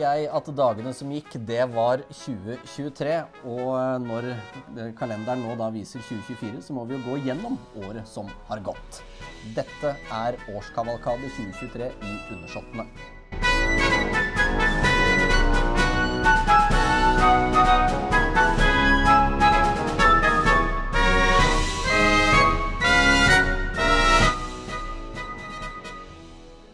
jeg at dagene som gikk, det var 2023. Og når kalenderen nå da viser 2024, så må vi jo gå gjennom året som har gått. Dette er årskavalkade 2023 i Undersåttene.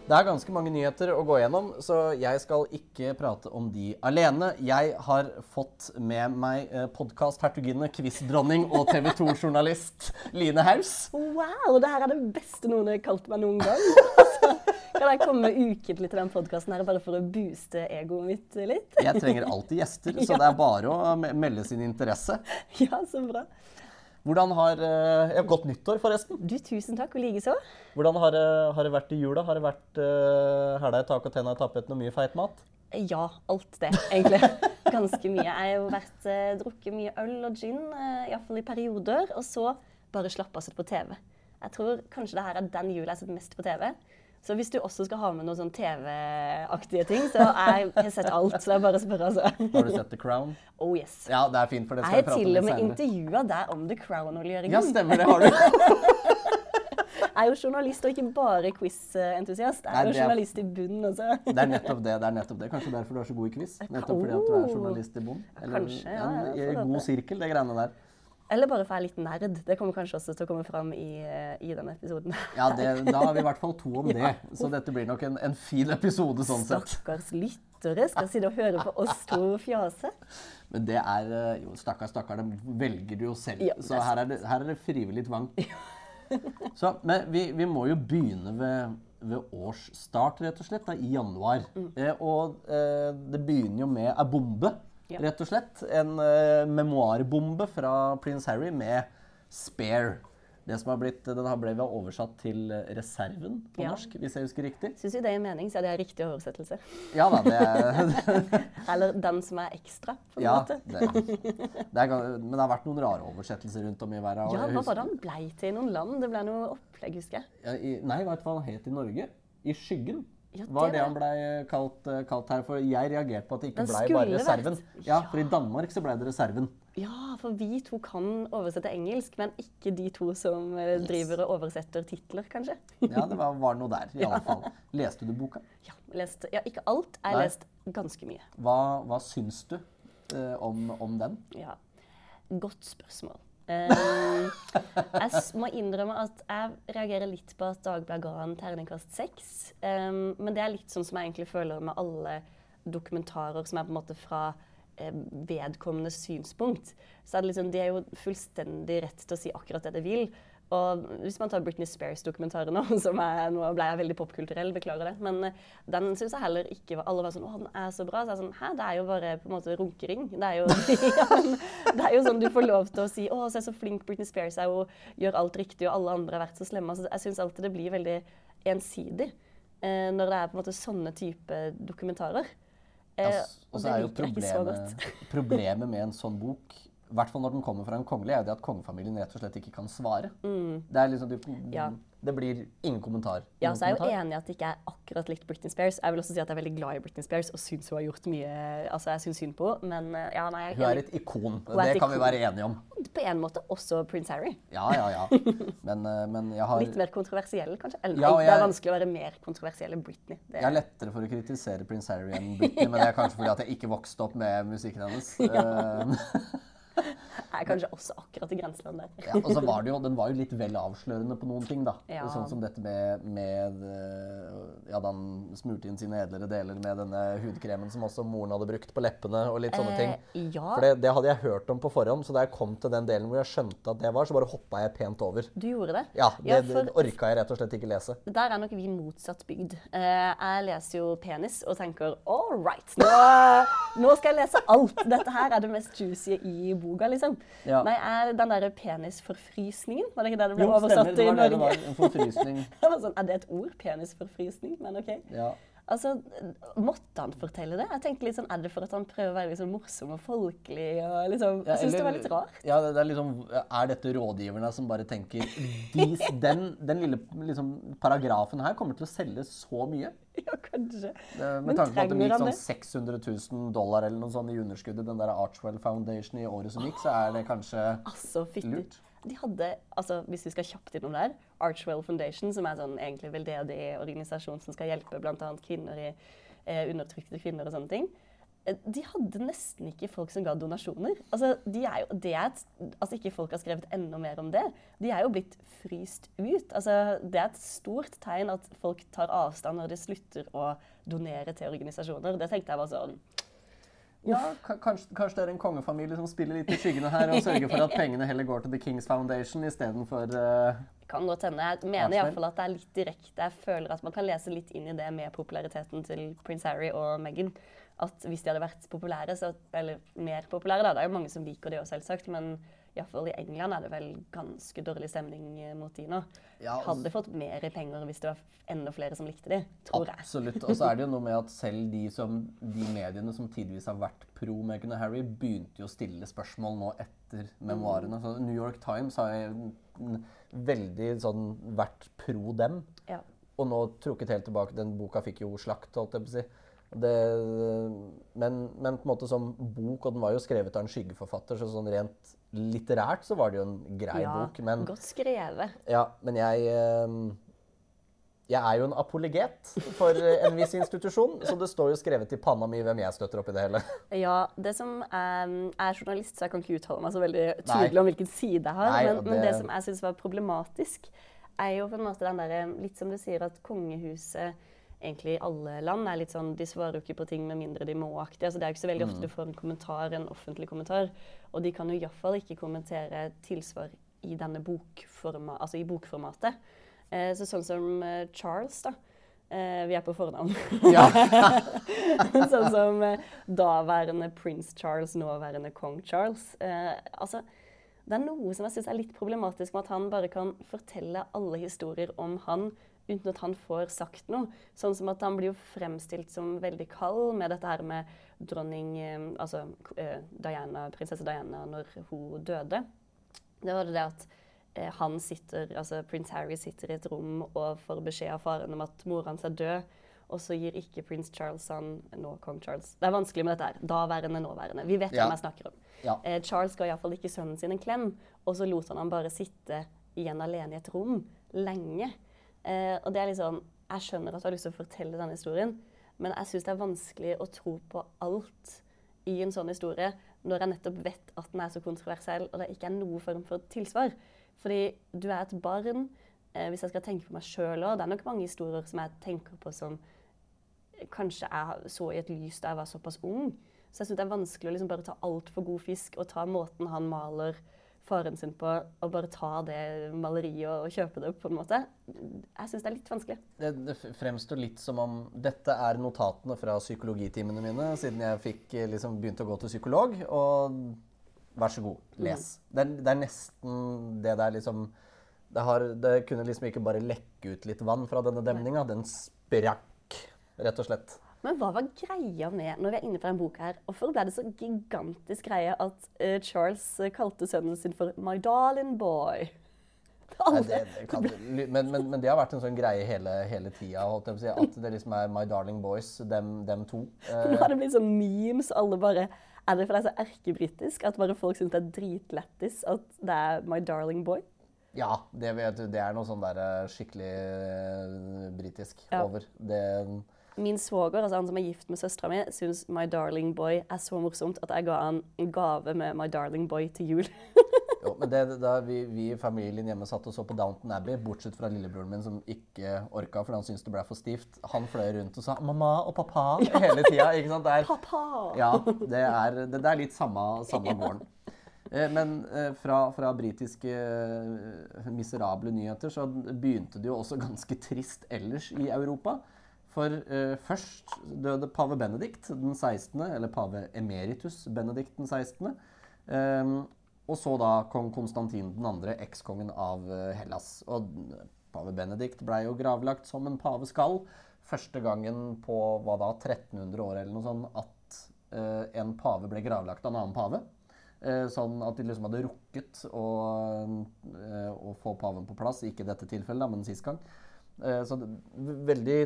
Det er ganske mange nyheter å gå gjennom, så jeg skal ikke prate om de alene. Jeg har fått med meg eh, podkast-hertuginne, quizdronning og TV 2-journalist Line Haus. Wow, det her er det beste noen har kalt meg noen gang. Altså, kan jeg komme ukentlig til den podkasten bare for å booste egoet mitt litt? Jeg trenger alltid gjester, så det er bare å melde sin interesse. Ja, så bra. Hvordan har uh, ja, Godt nyttår, forresten. Du, Tusen takk, og likeså. Hvordan har, har, det vært i jula? Har det vært uh, hæla i taket og tenna i tapeten og mye feit mat? Ja, alt det, egentlig. Ganske mye. Jeg har vært, uh, drukket mye øl og gin, uh, iallfall i perioder. Og så bare slappa av på TV. Jeg tror kanskje det her er den jula jeg har sett mest på TV. Så hvis du også skal ha med noen sånn TV-aktige ting, så jeg har sett alt. Så det er bare å spørre, altså. Har du sett The Crown? Oh yes. Ja, det er fint, for det skal jeg jeg prate om har til og med senere. intervjua deg om The Crown, Ole Jørgen. Ja, stemmer det. har du. Jeg er jo journalist og ikke bare quiz-entusiast. Jeg er jo journalist i bunnen også. Det er nettopp det. det er nettopp det. Kanskje derfor du er så god i quiz? Nettopp fordi at du er journalist i bånn? Kanskje, ja, en, i god sirkel, det greiene der. Eller bare for jeg er litt nerd. Det kommer kanskje også til å komme fram i, eh, i denne episoden. Ja, det, Da har vi i hvert fall to om det. Så dette blir nok en, en fin episode sånn sett. Stakkars lyttere skal sitte og høre på oss to fjase. Men det er eh, Jo, stakkar, stakkar, det velger du jo selv. Ja, Så her er det, her er det frivillig tvang. Så, men vi, vi må jo begynne ved, ved årsstart, rett og slett, da, i januar. Mm. Eh, og eh, det begynner jo med ei bombe, Ja. rett og slett. En uh, memoarbombe fra prins Harry med 'Spare'. Det som har blitt, Den har blitt oversatt til 'Reserven' på Ja. norsk, hvis jeg husker riktig. Syns vi det gir mening, så er det en riktig oversettelse. Ja da, det er Eller den som er ekstra, på en Ja, måte. det, det er, men det har vært noen rare oversettelser rundt om i verden. Ja, hva var det han blei til i noen land? Det ble noe opplegg, husker jeg. Ja, i, nei, vet du hva han het i Norge? I Skyggen. Ja, var det det han blei kalt, eh, kalt her. For jeg reagerte på at det ikke blei bare reserven. Ja. For i Danmark så blei det reserven. Ja, for vi to kan oversette engelsk, men ikke de to som eh, driver og oversetter titler, kanskje. Ja, det var, var noe der, i alle fall. Leste du boka? Ja, lest, ja ikke alt. Jeg har lest ganske mye. Hva, hva syns du eh, om, om den? Ja. Godt spørsmål. Um, jeg må innrømme at jeg reagerer litt på at Dagbladet ga en terningkast seks. Um, men det er litt sånn som jeg egentlig føler med alle dokumentarer som er på en måte fra eh, vedkommende synspunkt. Så er det liksom, De er jo fullstendig rett til å si akkurat det de vil. Og hvis man tar Britney Spears-dokumentaren nå, som er, nå ble jeg veldig popkulturell, beklager det, men eh, den syns jeg heller ikke var Alle var sånn 'Å, den er så bra.' Så jeg er sånn Hæ, det er jo bare på en måte runkering. Det er jo, ja, men det er jo sånn du får lov til å si 'Å, se så flink Britney Spears er, og gjør alt riktig, og alle andre har vært så slemme'. Altså, jeg syns alltid det blir veldig ensidig eh, når det er på en måte sånne type dokumentarer. Eh, Altså, og så er jo så problemet, problemet med en sånn bok i hvert fall når den kommer fra en kongelig, er jo det at kongefamilien rett og slett ikke kan svare. Det er liksom, du, Mm. Ja. det blir ingen kommentar. Ja, så er jeg er jo enig i at det ikke er akkurat likt Britney Spears. Jeg vil også si at jeg er veldig glad i Britney Spears og syns hun har gjort mye Altså, jeg syns synd på henne, men eh, ja, nei, jeg Hun er et ikon. Er det et kan vi være enige om. På en måte også prins Harry. Ja, ja, ja. Men, eh, men jeg har Litt mer kontroversiell, kanskje? Eller Ja, nei, det er vanskelig å være mer kontroversiell enn Britney. Det, Jeg er lettere for å kritisere prins Harry enn Britney, men det er kanskje fordi at jeg ikke vokste opp med musikken hennes. Er kanskje også akkurat i grenseland der. Ja, og så var det jo, Den var jo litt vel avslørende på noen ting. da. Ja. Sånn som dette med, med eh, Ja, da han smurte inn sine edlere deler med denne hudkremen som også moren hadde brukt på leppene. og litt sånne ting. Eh, ja, For det, det hadde jeg hørt om på forhånd, så da jeg kom til den delen hvor jeg skjønte at det var, så bare hoppa jeg pent over. du gjorde det. Ja, Det, Ja, det orka jeg rett og slett ikke lese. Der er nok vi motsatt bygd. Eh, jeg leser jo penis og tenker all right, nå, nå skal jeg lese alt. Dette her er det mest juicy i boka, liksom. Ja. Nei, er den derre penisforfrysningen, var det ikke det det ble Jo, oversatt stemmer, det i var det det Norge? var. En forfrysning. det var sånn, er det et ord? Penisforfrysning? Men OK. Ja. Altså, Måtte han fortelle det? Jeg tenkte litt sånn, Er det for at han prøver å være liksom morsom og folkelig? og liksom, Jeg syns det var litt rart. Ja, det, det er liksom Er dette rådgiverne som bare tenker den, den lille liksom, paragrafen her kommer til å selge så mye? Ja, kanskje. Det, med Men tanke på at de gikk sånn 600 000 dollar eller noe sånt i underskuddet, den der Archwell Foundation i året som gikk, så er det kanskje Altså, lurt. De hadde, altså, hvis vi skal kjapt innom der, Archwell Foundation, som er sånn egentlig veldedig organisasjon som skal hjelpe bl.a. kvinner i eh, undertrykte kvinner og sånne ting. Eh, De hadde nesten ikke folk som ga donasjoner. Altså, de er jo, det er et, altså ikke folk har skrevet enda mer om det. De er jo blitt fryst ut. Altså, det er et stort tegn at folk tar avstand når de slutter å donere til organisasjoner. Det tenkte jeg var sånn Ja, kanskje, kanskje det er en kongefamilie som spiller litt i skyggene her og sørger for at pengene heller går til The Kings Foundation istedenfor uh, kan godt hende. Jeg mener iallfall at det er litt direkte. Jeg føler at man kan lese litt inn i det med populariteten til prins Harry og Meghan. At hvis de hadde vært populære, så, eller mer populære, da. Det er jo mange som liker det òg, selvsagt. Men iallfall i England er det vel ganske dårlig stemning eh, mot de nå. Ja, og- Hadde fått mer penger hvis det var enda flere som likte de, tror jeg. Absolutt. Og så er det jo noe med at selv de, som, de mediene som tidvis har vært pro Meghan og Harry, begynte jo å stille spørsmål nå etter memoarene. Så New York Times har veldig sånn vært pro dem. Ja. Og nå trukket helt tilbake. Den boka fikk jo slakt, holdt jeg på å si. Det, men, men på en måte som bok, og den var jo skrevet av en skyggeforfatter, så sånn rent litterært så var det jo en grei ja, bok. Men, Godt skrevet. ja, men jeg eh, Jeg er jo en apologet for eh, en viss institusjon, så det står jo skrevet i panna mi hvem jeg støtter opp i det hele. Ja, det som er, jeg er journalist, så jeg kan ikke uttale meg så veldig Nei. tydelig om hvilken side jeg har. Nei, men, det... men det det- som jeg syns var problematisk, er jo på en måte den derre Litt som du sier, at kongehuset egentlig i alle land er litt sånn De svarer jo ikke på ting med mindre de må-aktig. Altså, det er jo ikke så veldig ofte du får en kommentar, en offentlig kommentar. Og de kan jo iallfall ikke kommentere tilsvar i denne bokforma, altså i bokformatet. Eh, så sånn som eh, Charles, da. Eh, vi er på fornavn. Ja. sånn som eh, daværende prins Charles, nåværende kong Charles. Eh, altså, det er noe som jeg syns er litt problematisk med at han bare kan fortelle alle historier om han uten at han får sagt noe. Sånn som at han blir jo fremstilt som veldig kald med dette her med dronning eh, Altså eh, Diana, prinsesse Diana når hun døde. Det var det at eh, han sitter, altså prins Harry sitter i et rom og får beskjed av faren om at mora hans er død. Og så gir ikke prins Charles han Nå kong Charles. Det er vanskelig med dette her. Daværende, nåværende. Vi vet Ja. hvem jeg snakker om. Ja. Eh, Charles ga iallfall ikke sønnen sin en klem, og så lot han ham bare sitte igjen alene i et rom lenge. Eh, og det er liksom Jeg skjønner at du har lyst til å fortelle denne historien, men jeg syns det er vanskelig å tro på alt i en sånn historie når jeg nettopp vet at den er så kontroversiell, og det ikke er noe form for tilsvar. Fordi du er et barn. Eh, hvis jeg skal tenke på meg sjøl òg, det er nok mange historier som jeg tenker på som kanskje jeg så i et lys da jeg var såpass ung. Så jeg syns det er vanskelig å liksom bare ta alt for god fisk og ta måten han maler faren sin på, å bare ta det maleriet og kjøpe det, på en måte. Jeg syns det er litt vanskelig. Det, det fremstår litt som om dette er notatene fra psykologitimene mine, siden jeg fikk eh, liksom begynt å gå til psykolog. Og vær så god, les. Det, er, det er nesten det der liksom det, har, det kunne liksom ikke bare lekke ut litt vann fra denne demninga. Den sprakk, rett og slett. Men hva var greia med når vi er inne på denne boka her, hvorfor ble det så gigantisk greie at uh, Charles eh, kalte sønnen sin for 'my darling boy'? Nei, det, det kan, men, men, men det har vært en sånn greie hele, hele tida. si, At det liksom er My Darling Boys, dem, dem to. Nå har det blitt sånn memes, alle bare Er det fordi det er så erkebritisk at bare folk syns det er dritlættis at det er 'my darling boy'? Ja, det, vet du, det er noe sånn der eh, skikkelig britisk Ja. over. Det, Min svoger, altså han som er gift med søstera mi, syns 'My Darling Boy' er så morsomt at jeg ga han en gave med 'My Darling Boy' til jul. jo, men det, da vi, vi i familien hjemme satt og så på Downton Abbey, bortsett fra lillebroren min som ikke orka fordi han syntes det ble for stivt, han fløy rundt og sa 'mamma' og 'pappa' hele tida. ikke sant? Det er, Pappa! Ja, det er, det, det er litt samme, samme gården. Eh, Men eh, fra, fra britiske eh, miserable nyheter så begynte det jo også ganske trist ellers i Europa. For uh, først døde pave Benedikt den 16., eller pave emeritus Benedikt den 16. Um, og så da kong Konstantin 2., ekskongen av eh, Hellas. Og pave Benedikt blei jo gravlagt som en pave skal. Første gangen på hva da, 1300 år eller noe sånt at uh, en pave ble gravlagt av en annen pave. Sånn at de liksom hadde rukket å, å få paven på plass. Ikke i dette tilfellet, da, men sist gang. Eh, så veldig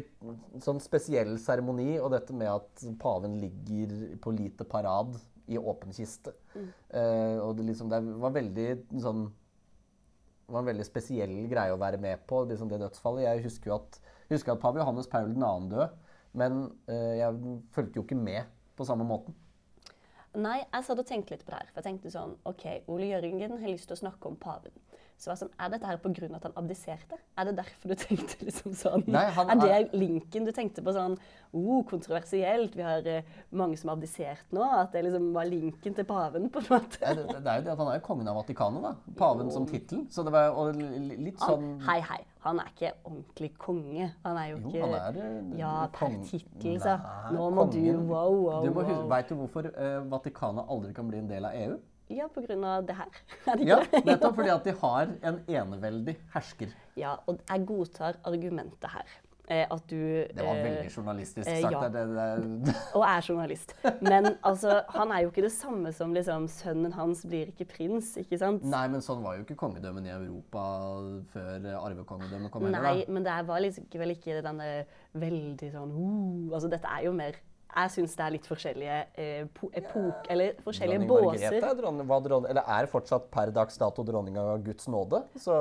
sånn spesiell seremoni, og dette med at paven ligger på lite parad i åpen kiste. Eh, og det, liksom, det var veldig sånn det var en veldig spesiell greie å være med på, liksom det dødsfallet. Jeg husker jo at, husker at pave Johannes Paul 2. død, men eh, jeg fulgte jo ikke med på samme måten. Nei, jeg satt og tenkte litt på det her. For jeg tenkte sånn OK, Ole Jørgen har lyst til å snakke om paven. Så sånn, Er dette her pga. at han abdiserte? Er det derfor du tenkte liksom sånn? Nei, han er det linken du tenkte på sånn oh, kontroversielt, vi har uh, mange som har abdisert nå? At det liksom var linken til paven, på en måte? Ja, det, det er jo det at han er jo kongen av Vatikanet, da. Paven som tittel. Så det var og litt sånn Han, hei, hei. Han er ikke ordentlig konge. Han er jo Jo, ikke han er eh, Ja, per tittel, så. Nå må du kongen. Wow, wow, Du må wow. Vet du hvorfor uh, Vatikanet aldri kan bli en del av EU? Ja, av det her. Er det Ja. Nettopp fordi at de har en eneveldig hersker. Ja, og jeg godtar argumentet her. Eh, at du Det var eh, veldig journalistisk eh, sagt. ja. Det, det, Og er journalist. Men altså, han er jo ikke det samme som liksom Sønnen hans blir ikke prins, ikke sant? Nei, men sånn var jo ikke kongedømmen i Europa før eh, arvekongedømmet kom heller. Nei, men det var liksom vel ikke denne veldig sånn uh, Altså, dette er jo mer Jeg syns det er litt forskjellige eh, po epok... Eller forskjellige Dronning båser. Margrethe er, dronning, var dronning, eller er fortsatt per dags dato dronning av Guds nåde. Så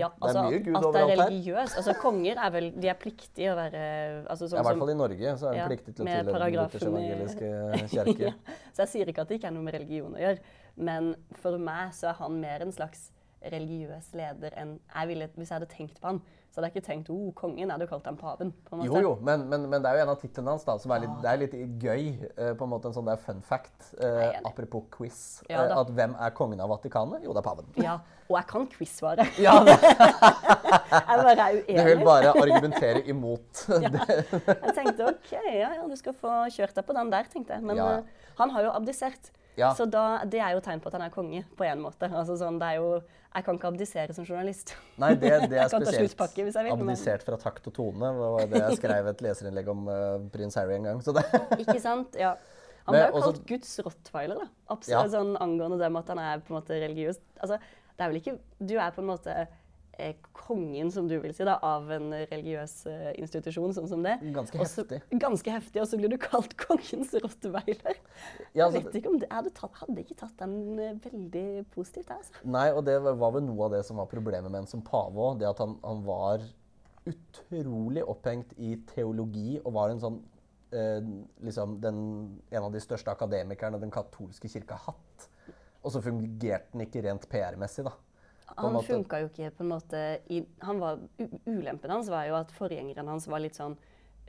Ja, det altså, er mye Gud at det er overalt her. religiøs. Altså, konger er vel De er pliktige å være altså, sånn Ja, I hvert fall i Norge så er de Ja, pliktige til å tilhøre den luthersk-evangeliske kirke. ja. Så jeg sier ikke at det ikke er noe med religion å gjøre, men for meg så er han mer en slags religiøs leder enn jeg ville, Hvis jeg hadde tenkt på han, så hadde er ikke tenkt oh, kongen, hadde du kalt ham paven. på en måte. Jo, jo, men, men, men det er jo en av titlene hans da, som er litt, det er litt gøy. eh, på en måte en sånn der fun fact. enig. apropos quiz. Ja, eh, at hvem er kongen av Vatikanet? Jo, det er paven. Ja, Og jeg kan quiz-svare. Ja, det, Jeg bare er det vil uenig. bare argumentere imot. Jeg tenkte OK, ja, ja, du skal få kjørt deg på den der, tenkte jeg. Men Ja. han har jo abdisert. Ja. Så da, det er jo tegn på at han er konge, på en måte. Altså sånn, det er jo, Jeg kan ikke abdisere som journalist. Nei, det, det er spesielt. vil, Abdisert fra takt og tone. Det var det jeg skrev et leserinnlegg om uh, prins Harry en gang. Så det, Ikke sant? Ja. Han Men ble jo også- kalt Guds rottweiler, da. Ja. Absolutt sånn angående det med at han er på en måte religiøs. Altså, det er vel ikke Du er på en måte kongen, som du vil si, da, av en religiøs eh, institusjon sånn som det. Ganske Også, heftig. Ganske heftig, og så blir du kalt kongens rottweiler. Ja, jeg altså- vet ikke om det, jeg hadde, tatt, hadde ikke tatt den eh, veldig positivt, altså. Nei, og det var vel noe av det som var problemet med en som pave òg. Det at han, han var utrolig opphengt i teologi og var en sånn eh, liksom den, en av de største akademikerne den katolske kirka har hatt. Og så fungerte den ikke rent PR-messig, da. Han funka jo ikke på en måte i, han var, Ulempen hans var jo at forgjengeren hans var litt sånn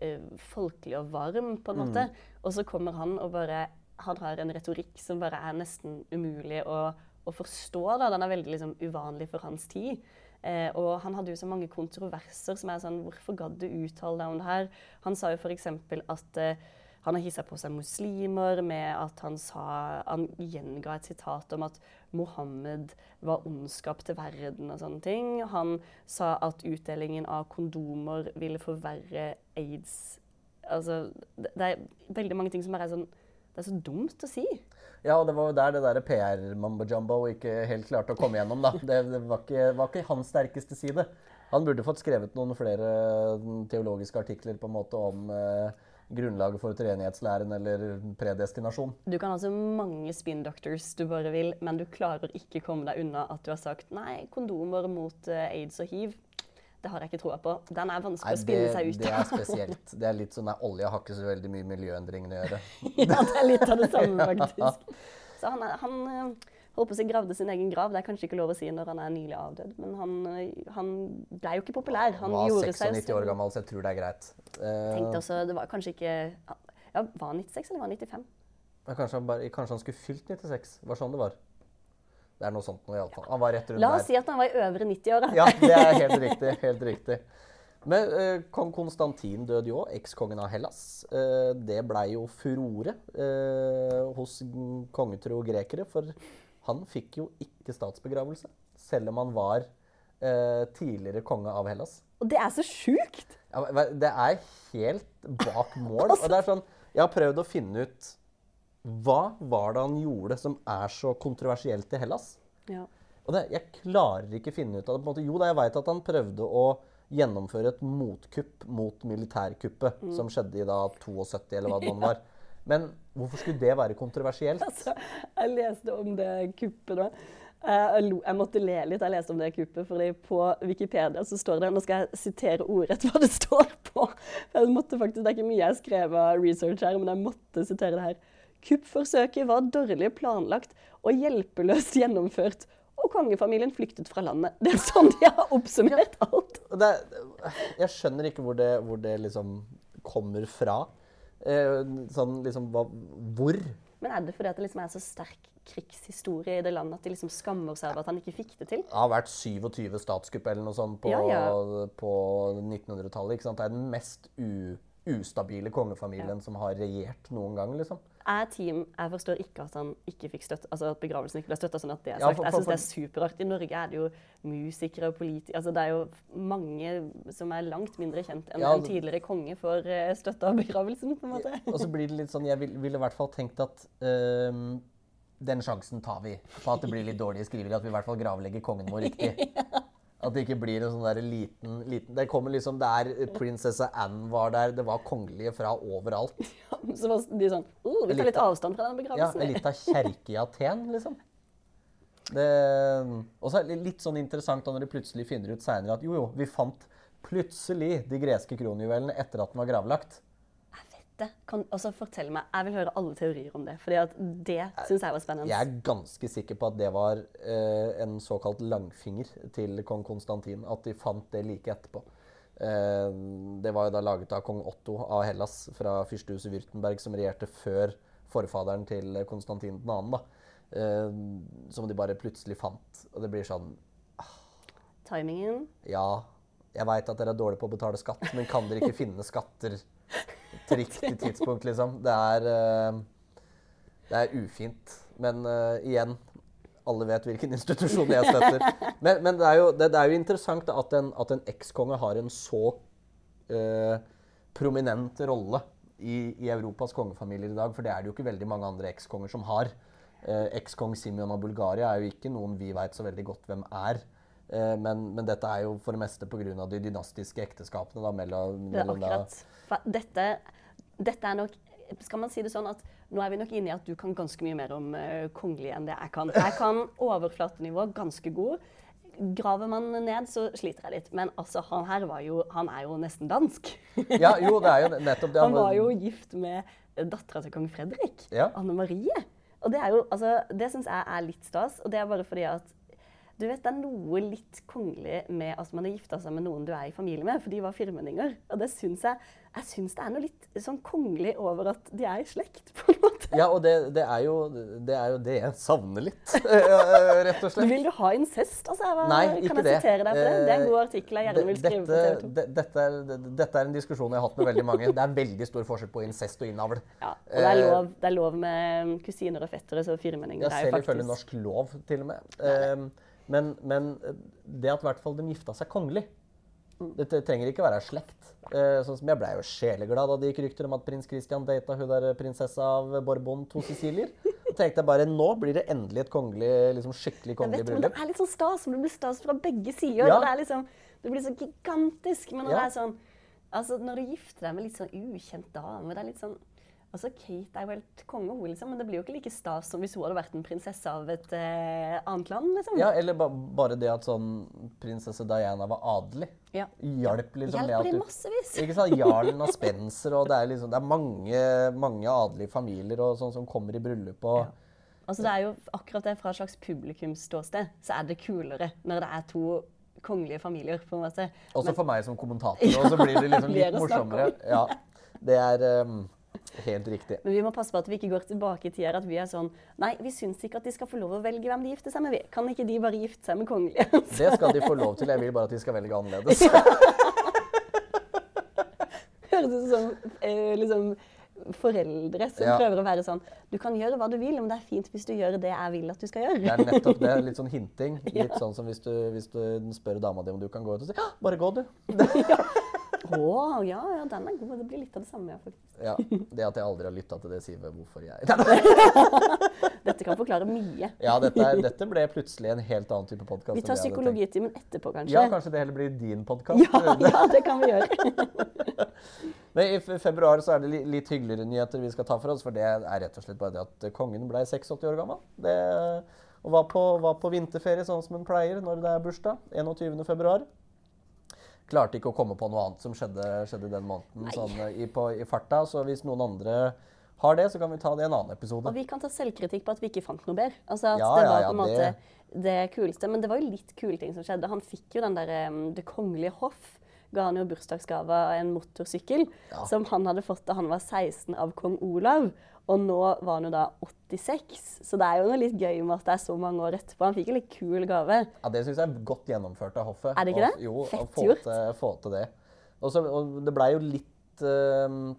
uh, folkelig og varm, på en Mm. måte. Og så kommer han og bare Han har en retorikk som bare er nesten umulig å, å forstå. da. Den er veldig liksom, uvanlig for hans tid. Eh, og han hadde jo så mange kontroverser som er sånn Hvorfor gadd du uttale deg om det her? Han sa jo f.eks. at eh, han har hissa på seg muslimer med at han sa Han gjenga et sitat om at Mohammed var ondskap til verden og sånne ting. Han sa at utdelingen av kondomer ville forverre aids. Altså, det, er veldig mange ting som bare er sånn Det er så dumt å si. Ja, og det var jo der det der PR-mambo-jumbo ikke helt klarte å komme gjennom. da. Det, det var, ikke, var ikke hans sterkeste side. Han burde fått skrevet noen flere mm, teologiske artikler på en måte om eh, grunnlaget for treenighetslæren eller predestinasjon. Du kan ha så mange spin doctors du bare vil, men du klarer ikke komme deg unna at du har sagt nei, kondomer mot eh, aids og hiv. Det har jeg ikke troa på. Den er vanskelig å det, spinne seg ut av. det er spesielt. Det er litt sånn at Olje har ikke så veldig mye miljøendringene å gjøre. ja, det er litt av det samme, faktisk. Så han, han eh, på å gravde sin egen grav. Det er kanskje ikke lov å si når han er nylig avdød, men han, eh, han ble jo ikke populær. Han var gjorde seg 96 år gammel, så jeg tror det er greit. Eh, Tenkte også, det var kanskje ikke ja, Var han 96 eller var han 95? Ja, kanskje, han bare, kanskje han skulle fylt 96? Det var sånn det var. Det er noe sånt nå, iallfall. Han var rett rundt La der. oss si at han var i øvre 90-åra. Ja, det er helt riktig. helt riktig. Men eh, kong Konstantin døde jo ekskongen av Hellas. Eh, det blei jo furore eh, hos kongetro grekere, for han fikk jo ikke statsbegravelse, selv om han var eh, tidligere konge av Hellas. Og det er så sjukt! Ja, det er helt bak mål. Og det er sånn, jeg har prøvd å finne ut hva var det han gjorde som er så kontroversielt i Hellas? Ja. Og det, jeg klarer ikke finne ut av det. Jo da, jeg veit at han prøvde å gjennomføre et motkupp mot militærkuppet Mm. som skjedde i da 72, eller hva det nå var. Men hvorfor skulle det være kontroversielt? Altså, jeg leste om det kuppet da. Eh, Jeg, måtte le litt jeg leste om det kuppet, fordi på Wikipedia så står det Nå skal jeg sitere ordrett hva det står på. Jeg måtte faktisk, Det er ikke mye jeg skrev av research her, men jeg måtte sitere det her. Kuppforsøket var dårlig planlagt og hjelpeløst gjennomført. Og kongefamilien flyktet fra landet. Det er sånn de har oppsummert alt. det, jeg skjønner ikke hvor det, hvor det liksom kommer fra. Eh, sånn liksom hva, Hvor? Men er det fordi at det liksom er så sterk krigshistorie i det landet at de liksom skammer seg over at han ikke fikk det til? Det har vært 27 statskupp eller noe sånt på, Ja, ja. på 1900-tallet. ikke sant? Det er den mest ustabile kongefamilien som har regjert noen gang. liksom. Er team, jeg forstår ikke at han ikke fikk støtte, altså at begravelsen ikke ble støtta. Sånn at det er Ja, sagt. for- jeg syns det er superart. I Norge er det jo musikere og politikere altså Det er jo mange som er langt mindre kjent enn Ja, en tidligere konge for eh, støtte av begravelsen. på en måte. Og så blir det litt sånn, Jeg vil- ville i hvert fall tenkt at um, den sjansen tar vi på at det blir litt dårlige skrivere. At vi i hvert fall gravlegger kongen vår riktig. At det ikke blir en sånn der liten, liten Det kommer liksom, det er prinsesse Anne var der, det var kongelige fra overalt. Så var de sånn oh, Vi tar litt avstand fra den Ja, Litt lita kjerke i Aten, liksom. Det, og så er det litt sånn interessant da når de plutselig finner ut seinere at jo, jo, vi fant plutselig de greske kronjuvelene etter at den var gravlagt. Jeg. Kan også fortell meg. Jeg vil høre alle teorier om det. fordi at det syns jeg var spennende. Jeg er ganske sikker på at det var eh, en såkalt langfinger til kong Konstantin. At de fant det like etterpå. Eh, det var jo da laget av kong Otto av Hellas fra fyrstehuset Würtemberg, som regjerte før forfaderen til Konstantin 2., da. Eh, som de bare plutselig fant. Og det blir sånn Timingen. Ja, jeg veit at dere er dårlige på å betale skatt, men kan dere ikke finne skatter til riktig tidspunkt, liksom? Det er, eh, det er ufint. Men uh, igjen, alle vet hvilken institusjon jeg støtter. Men, men det, er jo, det, det er jo interessant at en, en ekskonge har en så uh, prominent rolle i, i Europas kongefamilier i dag, for det er det jo ikke veldig mange andre ekskonger som har. Eh, Ekskong Simeon av Bulgaria er jo ikke noen vi veit så veldig godt hvem er. Eh, men, men dette er jo for det meste pga. de dynastiske ekteskapene da, mellom, Det er mellom da, akkurat. Dette, dette er nok Skal man si det sånn at nå er vi nok inne i at du kan ganske mye mer om uh, kongelig enn det jeg kan. Jeg kan overflatenivå ganske god. Graver man ned, så sliter jeg litt. Men altså, han her var jo Han er jo nesten dansk. Ja, jo, det er jo nettopp det. Han var jo gift med dattera til kong Fredrik, Ja. Anne Marie. Og det er jo, altså, det syns jeg er litt stas. Og det er bare fordi at du vet, Det er noe litt kongelig med at man har gifta seg med noen du er i familie med, for de var firmenninger. Og det syns jeg jeg syns det er noe litt sånn kongelig over at de er i slekt, på en måte. Ja, og det, det, er jo, det er jo det jeg savner litt, eh, rett og slett. Vil du ha incest? Altså, hva, Nei, ikke kan jeg sitere deg på det? Det er en god Eh, artikkel jeg gjerne vil skrive på TV 2. Dette er, dette er en diskusjon jeg har hatt med veldig mange. Det er veldig stor forskjell på incest og innavl. Ja, og det er, Eh, lov, det er lov med kusiner og fettere, så firmenninger Ja, det jo selv faktisk ifølge norsk lov, til og med. Eh, men, men det at i hvert fall de gifta seg kongelig Det trenger ikke være slekt. Eh, sånn som Jeg blei jo sjeleglad da det gikk rykter om at prins Christian data hun der prinsessa av Borbon, to Sicilier. Tenkte jeg bare nå blir det endelig et kongelig, liksom skikkelig kongelig bryllup. det er litt sånn stas, men det blir stas fra begge sider. Ja. Det, liksom, det blir så gigantisk. Men når Ja. det er sånn Altså, når du gifter deg med litt sånn ukjent dame, det er litt sånn Altså, Kate er jo helt konge, hun, liksom, men det blir jo ikke like stas som hvis hun hadde vært en prinsesse av et eh, annet land. liksom. Ja, eller ba bare det at sånn prinsesse Diana var adelig. Ja. Hjalp liksom med Hjelper at de du massevis. Ikke sant? Jarlen og Spencer, og det er, liksom, det er mange, mange adelige familier og sånn som kommer i bryllup. og... Altså, det er jo akkurat det fra et slags publikumsståsted, så er det kulere når det er to kongelige familier, på en måte. Også for meg som kommentator, og så blir det liksom litt morsommere. Ja, det er um, helt riktig. Men vi må passe på at vi ikke går tilbake i tida at vi er sånn Nei, vi syns ikke at de skal få lov å velge hvem de gifter seg med. vi. Kan ikke de bare gifte seg med kongelige? Det skal de få lov til, jeg vil bare at de skal velge annerledes. Høres ut som eh, liksom, foreldre som Ja. prøver å være sånn Du kan gjøre hva du vil, men det er fint hvis du gjør det jeg vil at du skal gjøre. Det er nettopp det. Litt sånn hinting. Litt sånn som hvis du, hvis du spør dama di om du kan gå ut og si bare gå, du. Hun Å, ja, ja, den er god. Det blir litt av det samme, ja, faktisk. Ja, Det at jeg aldri har lytta til det, sier vel hvorfor jeg Dette kan forklare mye. Ja, dette, er, dette ble plutselig en helt annen type podkast. Vi tar psykologitimen etterpå, kanskje. Ja, kanskje det heller blir din podkast? Ja, ja, det kan vi gjøre. Men i februar så er det litt hyggeligere nyheter vi skal ta for oss, for det er rett og slett bare det at kongen ble 86 år gammel. Det, og var på, var på vinterferie sånn som hun pleier når det er bursdag. 21. Klarte ikke å komme på noe annet som skjedde, skjedde den måneden sånn, i, på, i farta. Så hvis noen andre har det, så kan vi ta det i en annen episode. Og vi kan ta selvkritikk på at vi ikke fant noe bedre. Altså at Ja, det var ja, på en måte det- det... kuleste. Men det var jo litt kule ting som skjedde. Han fikk jo den derre um, Det kongelige hoff. Ga han jo bursdagsgave av en motorsykkel Ja. som han hadde fått da han var 16 av kong Olav. Og nå var han jo da 86, så det er jo noe litt gøy med at det er så mange år etterpå. Han fikk en litt kul gave. Ja, Det syns jeg er godt gjennomført av hoffet. Er det ikke det? det? Jo, Fett få gjort. til, få til det. Også, og det blei jo litt uh,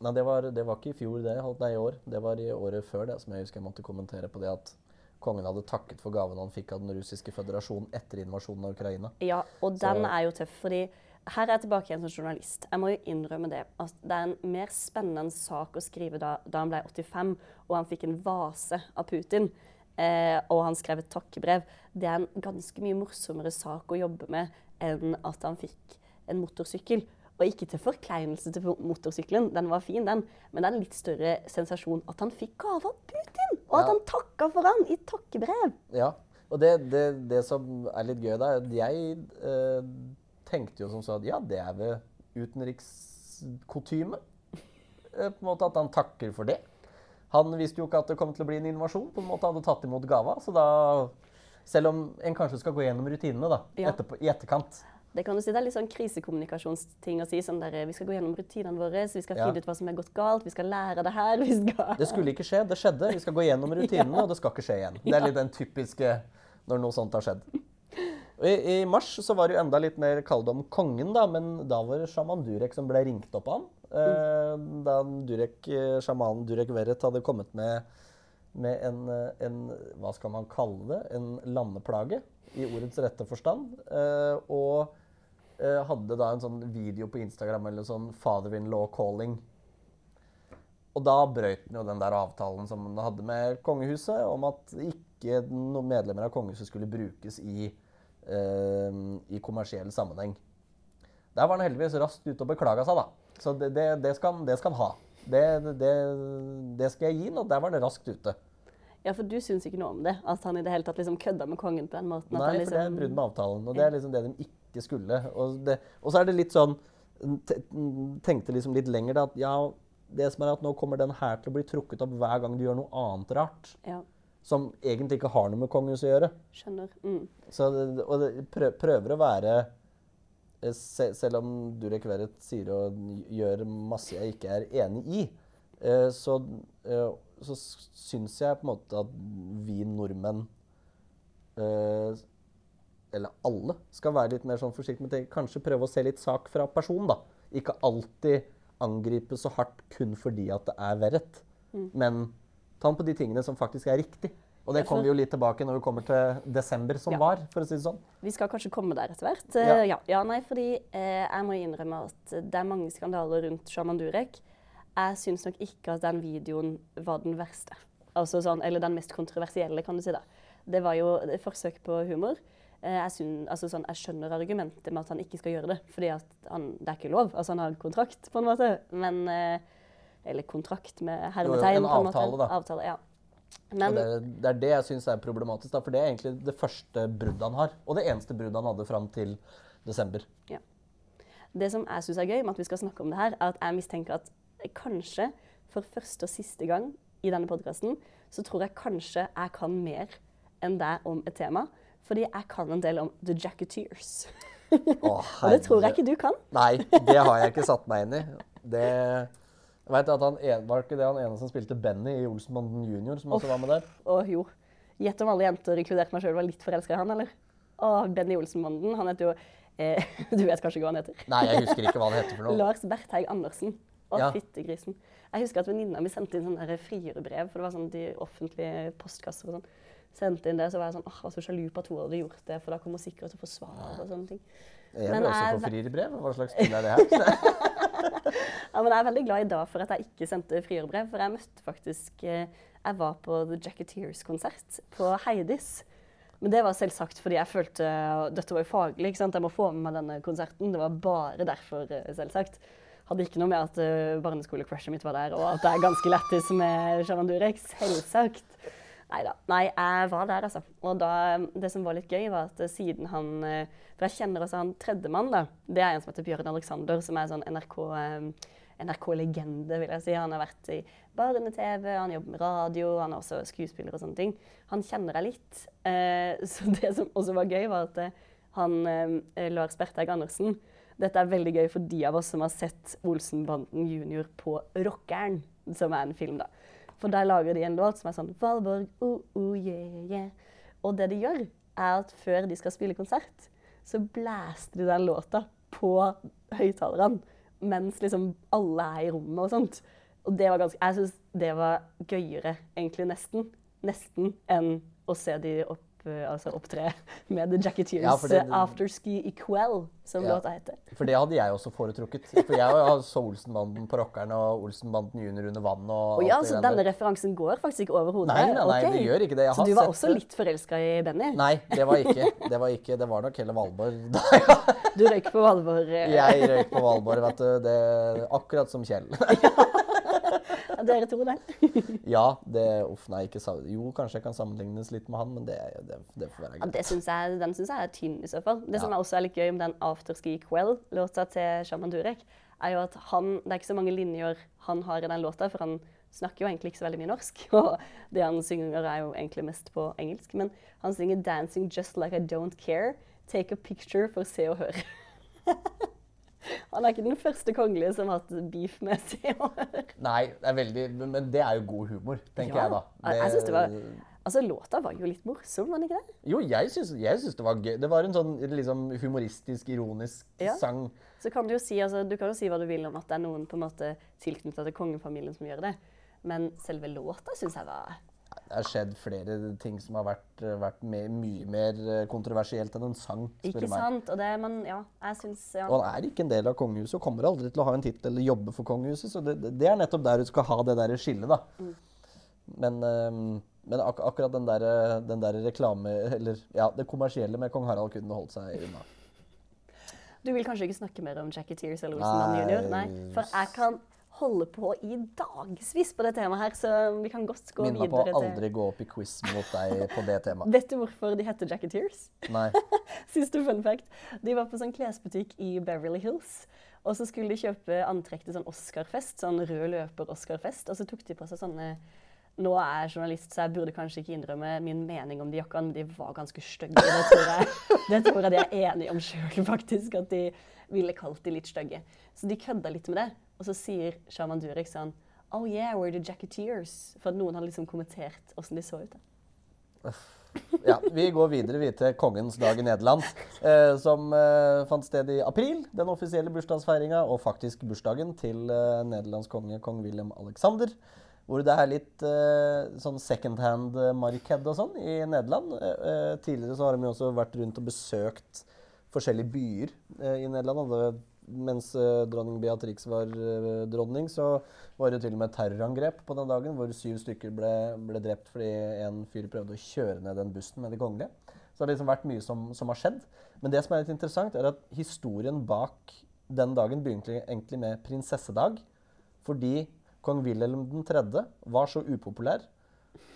Nei, det var, det var ikke i fjor, det. holdt- Nei, i år. Det var i året før det, som jeg husker jeg måtte kommentere på det at kongen hadde takket for gaven han fikk av den russiske føderasjonen etter invasjonen av Ukraina. Ja, og den Så- er jo tøff, fordi her er jeg tilbake igjen som journalist. Jeg må jo innrømme det. At det er en mer spennende sak å skrive da, da han ble 85 og han fikk en vase av Putin. Eh, og han skrev et takkebrev. Det er en ganske mye morsommere sak å jobbe med enn at han fikk en motorsykkel. Og ikke til forkleinelse til motorsykkelen, den var fin, den. Men det er en litt større sensasjon at han fikk gave av Putin! Og at Ja. han takka for han i takkebrev! Ja, og det, det, det som er litt gøy da, er at jeg eh, tenkte jo som så at ja, det er ved utenrikskotyme. Eh, på en måte at han takker for det. Han visste jo ikke at det kom til å bli en invasjon. på en måte hadde tatt imot gava, så da Selv om en kanskje skal gå gjennom rutinene da, Ja. etterpå, i etterkant. Det kan du si, det er litt sånn krisekommunikasjonsting å si. sånn der, Vi skal gå gjennom rutinene våre, vi skal Ja. finne ut hva som er gått galt. Vi skal lære det her. vi skal... Det skulle ikke skje, det skjedde. Vi skal gå gjennom rutinene, og det skal ikke skje igjen. Det er litt den typiske når noe sånt har skjedd. I, I mars så var det jo enda litt mer kalt om kongen, da, men da var det sjaman Durek som ble ringt opp av ham. Eh, da Durek, eh, sjamanen Durek Verret hadde kommet med, med en, eh, en Hva skal man kalle det? En landeplage, i ordets rette forstand. Eh, og hadde da en sånn video på Instagram eller sånn 'father-in-law calling'. Og da brøt han jo den der avtalen som han hadde med kongehuset, om at ikke noen medlemmer av kongehuset skulle brukes i, i kommersiell sammenheng. Der var han heldigvis raskt ute og beklaga seg, da. Så det, det, det, skal, han- det skal han ha. Det, det, det skal jeg gi ham, og der var han raskt ute. Ja, for du syns ikke noe om det? At han i det hele tatt liksom kødda med kongen på den måten? Nei, for det er liksom... brudd med avtalen, og det er liksom det de ikke skulle. Og, det, og så er det litt sånn Tenkte liksom litt lenger, da, at ja, det som er at nå kommer den her til å bli trukket opp hver gang du gjør noe annet rart. Ja, Som egentlig ikke har noe med kongehuset å gjøre. skjønner. Mm. Så og det prøver å være eh, se, Selv om Durek Verret sier og gjør masse jeg ikke er enig i, eh, så, eh, så syns jeg på en måte at vi nordmenn eh, Eller alle skal være litt mer sånn forsiktige med ting. Kanskje prøve å se litt sak fra personen, da. Ikke alltid angripe så hardt kun fordi at det er Verret. Men ta den på de tingene som faktisk er riktig. Og det kommer vi jo litt tilbake når vi kommer til desember som Ja. var, for å si det sånn. Vi skal kanskje komme der etter hvert. Ja. Eh, ja. ja, nei, fordi eh, jeg må innrømme at det er mange skandaler rundt Shaman Durek. Jeg syns nok ikke at den videoen var den verste. Altså sånn, eller den mest kontroversielle, kan du si. da. Det var jo et forsøk på humor. Eh, jeg, synes, altså sånn, jeg skjønner argumentet med at han ikke skal gjøre det, fordi han, det er ikke lov. Altså Han har en kontrakt, på en måte. Men, eh, eller kontrakt med hermetegn. en på en avtale, da. Avtale, ja. Men det, det er det jeg syns er problematisk, da, for det er egentlig det første bruddet han har. Og det eneste bruddet han hadde fram til desember. Det som jeg syns er gøy med at vi skal snakke om det her, er at jeg mistenker at kanskje for første og siste gang i denne podkasten, så tror jeg kanskje jeg kan mer enn deg om et tema. Fordi jeg kan en del om The Jacketeers. Å, Og det tror jeg ikke du kan. Nei, det har jeg ikke satt meg inn i. Det jeg vet at han en, Var ikke det han ene som spilte Benny i Olsenbanden Junior, som også var med der? Oh, jo, gjett om alle jenter, inkludert meg sjøl, var litt forelska i han, eller? Oh, Benny Olsenbanden. Han heter jo eh, Du vet kanskje ikke hva han heter? Nei, jeg husker ikke hva han heter for noe. Lars Bertheig Andersen. Å, Ja. fyttegrisen. Jeg husker at venninna mi sendte inn sånne frierbrev, for det var sånn de offentlige postkasser og sånn. sendte inn det, så var jeg sånn, åh, jeg var så sjalu på at hun hadde gjort det, for da kommer hun sikkert til å få svar og sånne ting. Jeg Men vil også få frierbrev. Hva slags spill er det her? Ja, men jeg er veldig glad i dag for at jeg ikke sendte frierbrev, for jeg møtte faktisk eh, Jeg var på The Jacketeers-konsert på Heidis. Men det var selvsagt fordi jeg følte Dette var faglig, ikke sant? jeg må få med meg denne konserten. Det var bare derfor, eh, selvsagt. Hadde ikke noe med at uh, barneskolecrushet mitt var der, og at det er ganske lættis med Shaman Durek. Selvsagt. Neida. Nei, jeg var der, altså. Og da, det som var litt gøy, var at siden han eh, For jeg kjenner også han tredjemann, da. Det er en som heter Bjørn Alexander, som er sånn NRK eh, NRK-legende, vil jeg si. Han har vært i barne-TV, han jobber med radio, han er også skuespiller og sånne ting. Han kjenner jeg litt. Eh, så det som også var gøy, var at eh, han eh, Lars Bertheig Andersen Dette er veldig gøy for de av oss som har sett Olsenbanden junior på Rockeren, som er en film, da. For der lager de en låt som er sånn Valborg, oh, oh, yeah, yeah. Og det de gjør, er at før de skal spille konsert, så blæster de den låta på høyttalerne mens liksom alle er i rommet og sånt. Og det var ganske, jeg syns det var gøyere, egentlig nesten, nesten enn å se de opp, eh, altså opptre med The Jacketeers Ja, det- eh, Afterski i som Ja. låta heter. For det hadde jeg også foretrukket. For jeg så Olsenbanden på Rockeren og Olsenbanden junior under vann og Og ja, så denne referansen går faktisk ikke over hodet? Nei, nei, nei, okay. det gjør ikke det. Så har du var også det. litt forelska i Benny? Nei, det var ikke. Det var ikke. Det var nok hele Valborg. Du røyk på Valborg? eh, jeg røyk på Valborg, vet du. Det, akkurat som Kjell. Ja, dere to, det. Ja, det Uff, nei, ikke Jo, kanskje jeg kan sammenlignes litt med han, men det, det, det får være Ja, greit. det synes jeg, den syns jeg er tynn, i så fall. Det som er også er litt gøy med den Afterski Quell-låta til Shaman Durek, er jo at han Det er ikke så mange linjer han har i den låta, for han snakker jo egentlig ikke så veldig mye norsk. Og det han synger, er jo egentlig mest på engelsk. Men han synger 'Dancing Just Like I Don't Care'. Take a picture for Se og Hør. Han er ikke den første kongelige som har hatt beef med Se og Hør. Nei, det veldig Men det er jo god humor, tenker jeg da. Det, jeg synes det var, altså Låta var jo litt morsom, var den ikke det? Jo, jeg syns, jeg syns det var gøy. Det var en sånn liksom humoristisk, ironisk Ja. sang. Så kan du jo si, altså, du kan jo si hva du vil om at det er noen på en måte tilknyttet til kongefamilien som gjør det. Men selve låta syns jeg var Det har skjedd flere ting som har vært, vært mer, mye mer eh, kontroversielt enn en sang, spør Ikke sant? Og det, men ja, jeg syns ja. Og han er ikke en del av kongehuset og kommer aldri til å ha en tittel eller jobbe for kongehuset. Så det, det- det er nettopp der du skal ha det der skillet, da. Mm. Men, eh, men ak akkurat den der, den der reklame... Eller ja, det kommersielle med kong Harald kunne holdt seg unna. Du vil kanskje ikke snakke mer om Jacketeers eller Olsenmann jr.? Nei. For jeg kan holde på i dagevis på det temaet her, så vi kan godt gå Minn meg på å aldri gå opp i quiz mot deg på det temaet. Vet du hvorfor de heter Jacketeers? Nei. Siste fun fact. De var på sånn klesbutikk i Beverly Hills. Og så skulle de kjøpe antrekk til sånn Oscar-fest, sånn rød løper-Oscar-fest. Og så tok de på seg sånne Nå er jeg journalist, så jeg burde kanskje ikke innrømme min mening om de jakkene, men de var ganske stygge. Det tror jeg, det tror jeg de er enige om sjøl, faktisk. At de ville kalt de litt stygge. Så de kødda litt med det. Og så sier Shaman Durek sånn Oh yeah, we're the Jacketeers. For at noen hadde liksom kommentert åssen de så ut. da. Ja, Vi går videre vi til kongens dag i Nederland, eh, som eh, fant sted i april. Den offisielle bursdagsfeiringa, og faktisk bursdagen til eh, Nederlands konge, kong William Alexander. Hvor det er litt eh, sånn second hand-marked og sånn i Nederland. Eh, eh, tidligere så har de jo også vært rundt og besøkt forskjellige byer eh, i Nederland. Det, mens eh, dronning Beatrix var eh, dronning, så var det til og med terrorangrep på den dagen, hvor syv stykker ble, ble drept fordi en fyr prøvde å kjøre ned den bussen med de kongelige. Så det har liksom vært mye som, som har skjedd. Men det som er litt interessant, er at historien bak den dagen begynte egentlig med prinsessedag. Fordi kong Wilhelm 3. var så upopulær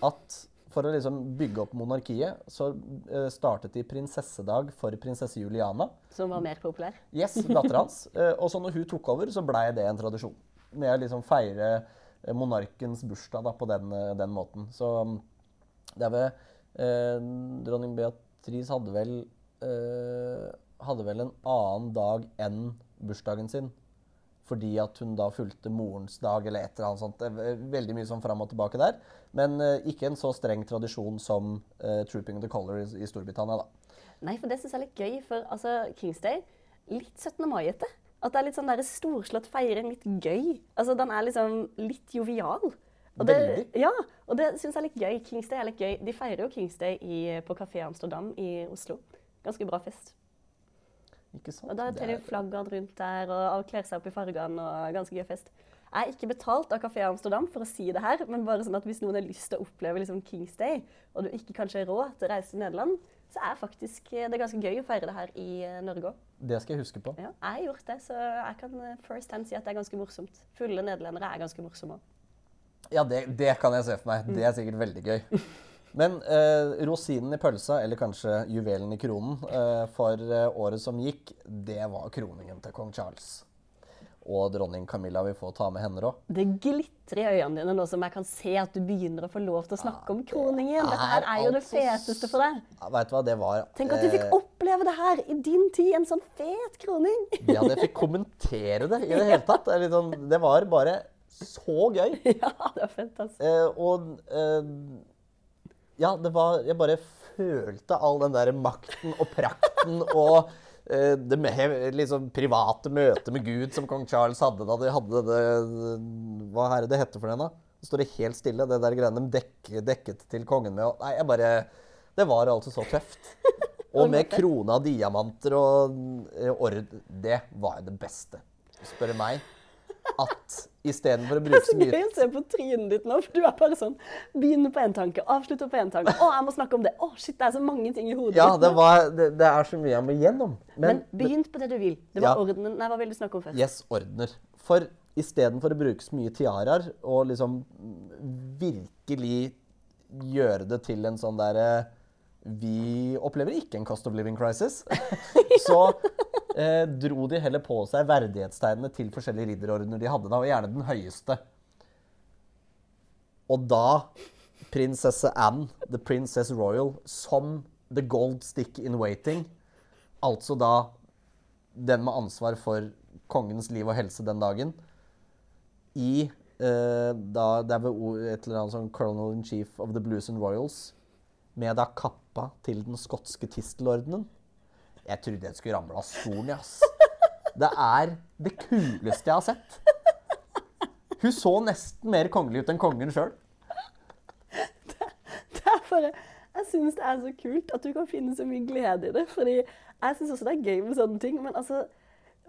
at for å liksom bygge opp monarkiet, så eh, startet de prinsessedag for prinsesse Juliana. Som var mer populær. Yes, dattera hans. Eh, og så når hun tok over, så blei det en tradisjon. Med å liksom feire eh, monarkens bursdag da, på den, den måten. Så mm, det er ved eh, Dronning Beatrice hadde vel eh, Hadde vel en annen dag enn bursdagen sin. Fordi at hun da fulgte morens dag eller et eller annet sånt. Veldig mye sånn fram og tilbake der. Men uh, ikke en så streng tradisjon som uh, Trooping the Colour i, i Storbritannia, da. Nei, for det syns jeg er litt gøy. For altså, Kings Day, litt 17. mai-ete. At det er litt sånn der storslått feiring, litt gøy. Altså, Den er liksom litt jovial. Og det, Veldig. ja, og det syns jeg er litt gøy. Kings Day er litt gøy. De feirer jo Kings Day i, på Kafé Amsterdam i Oslo. Ganske bra fest. Ikke sant? Og da Det tar de er- flaggene rundt der og kler seg opp i fargene. og Ganske gøy fest. Jeg er ikke betalt av Kafé Amsterdam for å si det her, men bare sånn at hvis noen har lyst til å oppleve liksom Kings Day, og du ikke kanskje har råd til å reise til Nederland, så er faktisk eh, det er ganske gøy å feire det her i eh, Norge òg. det skal jeg huske på. Ja, jeg har gjort det, så jeg kan eh, first hand si at det er ganske morsomt. Fulle nederlendere er ganske morsomme òg. Ja, det, det kan jeg se for meg. Det er sikkert veldig gøy. Men eh, rosinen i pølsa, eller kanskje juvelen i kronen, eh, for eh, året som gikk, det var kroningen til kong Charles. Og dronning Camilla vil få ta med henne òg. Det glitrer i øynene dine nå som jeg kan se at du begynner å få lov til å snakke om kroningen. Dette her er jo det feteste for deg. Ja, vet du hva, det var Tenk at du fikk eh, oppleve det her i din tid, en sånn fet kroning. Det jeg fikk kommentere det i det hele tatt. Det, sånn, det var bare så gøy. ja, det var fett, altså. Eh, og eh, Ja, det var Jeg bare følte all den der makten og prakten og eh, det med, liksom private møtet med Gud som kong Charles hadde da de hadde det Hva er det det heter for den, da? Så står det helt stille, det der greiene de dekk, dekket til kongen med. og- Nei, jeg bare Det var altså så tøft. Og med krone av diamanter og eh, ord Det var jo det beste, spør du meg. At istedenfor å Det bruke er så så mye gøy å se på trynet ditt nå, for du er bare sånn Begynner på én tanke, avslutter på én tanke. Å, jeg må snakke om det. Å, shit, det er så mange ting i hodet Ja, det, var, det, det er så mye jeg må gjennom. Men Men, begynn på det du vil. Det var Ja. ordenen Nei, hva vil du snakke om først? yes, ordner. For istedenfor å bruke så mye tiaraer og liksom virkelig gjøre det til en sånn derre Vi opplever ikke en cost of living crisis. så eh, dro de heller på seg verdighetstegnene til forskjellige ridderordener de hadde da, og gjerne den høyeste. Og da prinsesse Anne, the princess royal, som the gold stick in waiting, altså da den med ansvar for kongens liv og helse den dagen, i eh, da, Det er ved et eller annet sånn colonel in chief of the Blues and Royals, med da kappa til den skotske tistelordenen. Jeg trodde jeg skulle ramle av stolen, ass. Det er det kuleste jeg har sett. Hun så nesten mer kongelig ut enn kongen sjøl. Det er bare, jeg syns det er så kult at du kan finne så mye glede i det. fordi jeg syns også det er gøy med sånne ting. Men altså,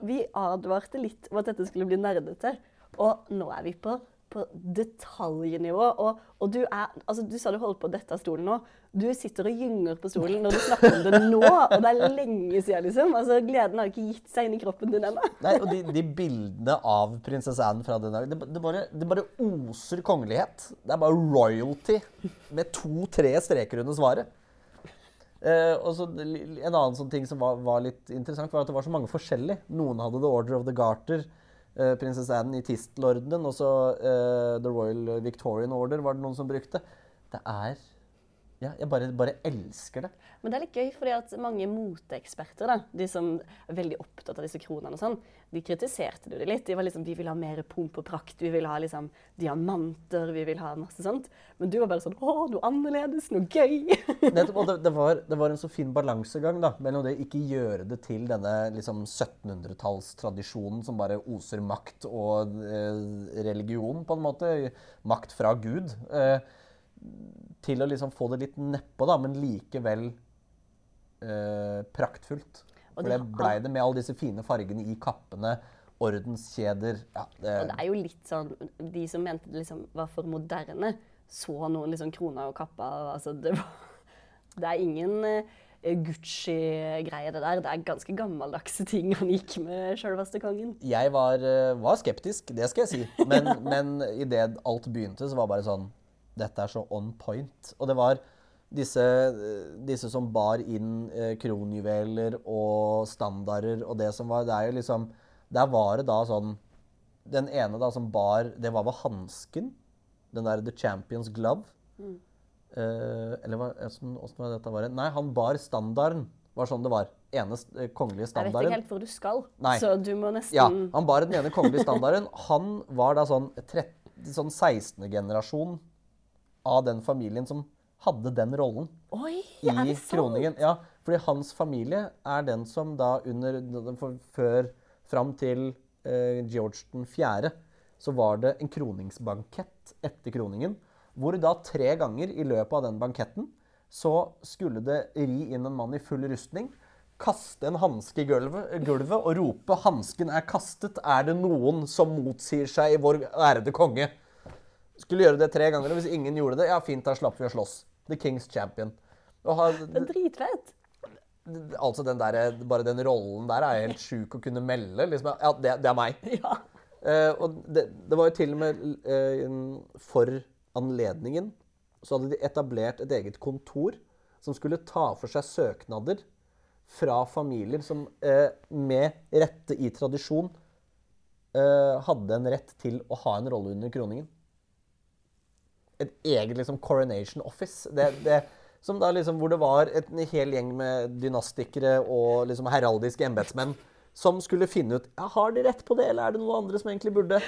vi advarte litt om at dette skulle bli nerdete. Og nå er vi på, på detaljnivå. Og, og du er altså Du sa du holdt på å dette av stolen nå. Du sitter og gynger på stolen når du snakker om det nå. Og det er lenge siden, liksom. Altså, Gleden har ikke gitt seg inn i kroppen din ennå. Nei, og de, de bildene av prinsesse Anne fra den dagen, det, det, bare, det bare oser kongelighet. Det er bare royalty med to-tre streker under svaret. Eh, og så En annen sånn ting som var, var litt interessant, var at det var så mange forskjellige. Noen hadde The Order of the Garter, prinsesse Anne i tistelordenen, og så eh, The Royal Victorian Order var det noen som brukte. Det er Ja, jeg bare, bare elsker det. Men det er litt gøy, fordi at mange moteeksperter, da, de som er veldig opptatt av disse kronene og sånn, de kritiserte det litt. De var liksom, vi vil ha mer pomp og prakt, vi vil ha liksom diamanter, vi vil ha masse sånt. Men du var bare sånn, å, noe annerledes, noe gøy. Nettopp, og det, det, var, det var en så fin balansegang da, mellom det ikke gjøre det til denne liksom, 1700-tallstradisjonen som bare oser makt og eh, religion, på en måte. Makt fra Gud. Eh, til å liksom få det litt nedpå, da, men likevel eh, praktfullt. For det blei det med alle disse fine fargene i kappene, ordenskjeder ja, det, Og det er jo litt sånn, de som mente det liksom var for moderne, så noen liksom kroner og kapper, altså det var, det er ingen eh, Gucci-greie det der. Det er ganske gammeldagse ting han gikk med sjølveste kongen. Jeg var, eh, var skeptisk, det skal jeg si. Men, men idet alt begynte, så var det bare sånn Dette er så on point. Og det var disse, disse som bar inn eh, kronjuveler og standarder og det som var Det er jo liksom Der var det da sånn Den ene da som bar Det var vel hansken? Den der The Champions Glove? Eh, eller hva, åssen var dette? Var? Nei, han bar standarden. Var sånn det var. Ene eh, kongelige Jeg vet ikke helt hvor du skal, Nei. så du må nesten Ja, han bar den ene kongelige standarden. Han var da sånn, 13, sånn 16. generasjon av den familien som hadde den rollen Oi, i er det sant? kroningen. Ja, fordi hans familie er den som da under Før Fram til eh, George den 4. så var det en kroningsbankett etter kroningen, hvor da tre ganger i løpet av den banketten så skulle det ri inn en mann i full rustning, kaste en hanske i gulvet, gulvet og rope 'Hansken er kastet. Er det noen som motsier seg i vår ærede konge?' Skulle gjøre det tre ganger, og hvis ingen gjorde det, ja fint, da slapp vi å slåss. The King's Champion. Ha, Det er dritfett. altså den der, Bare den rollen der er helt sjuk å kunne melde. Liksom, ja, det, det er meg. Ja. Eh, og det, det var jo til og med eh, for anledningen så hadde de etablert et eget kontor som skulle ta for seg søknader fra familier som eh, med rette i tradisjon eh, hadde en rett til å ha en rolle under kroningen. Et eget liksom coronation office. Det, det, som da liksom, hvor det var et, en hel gjeng med dynastikere og liksom heraldiske embetsmenn som skulle finne ut ja, har de rett på det, eller er det noen andre som egentlig burde.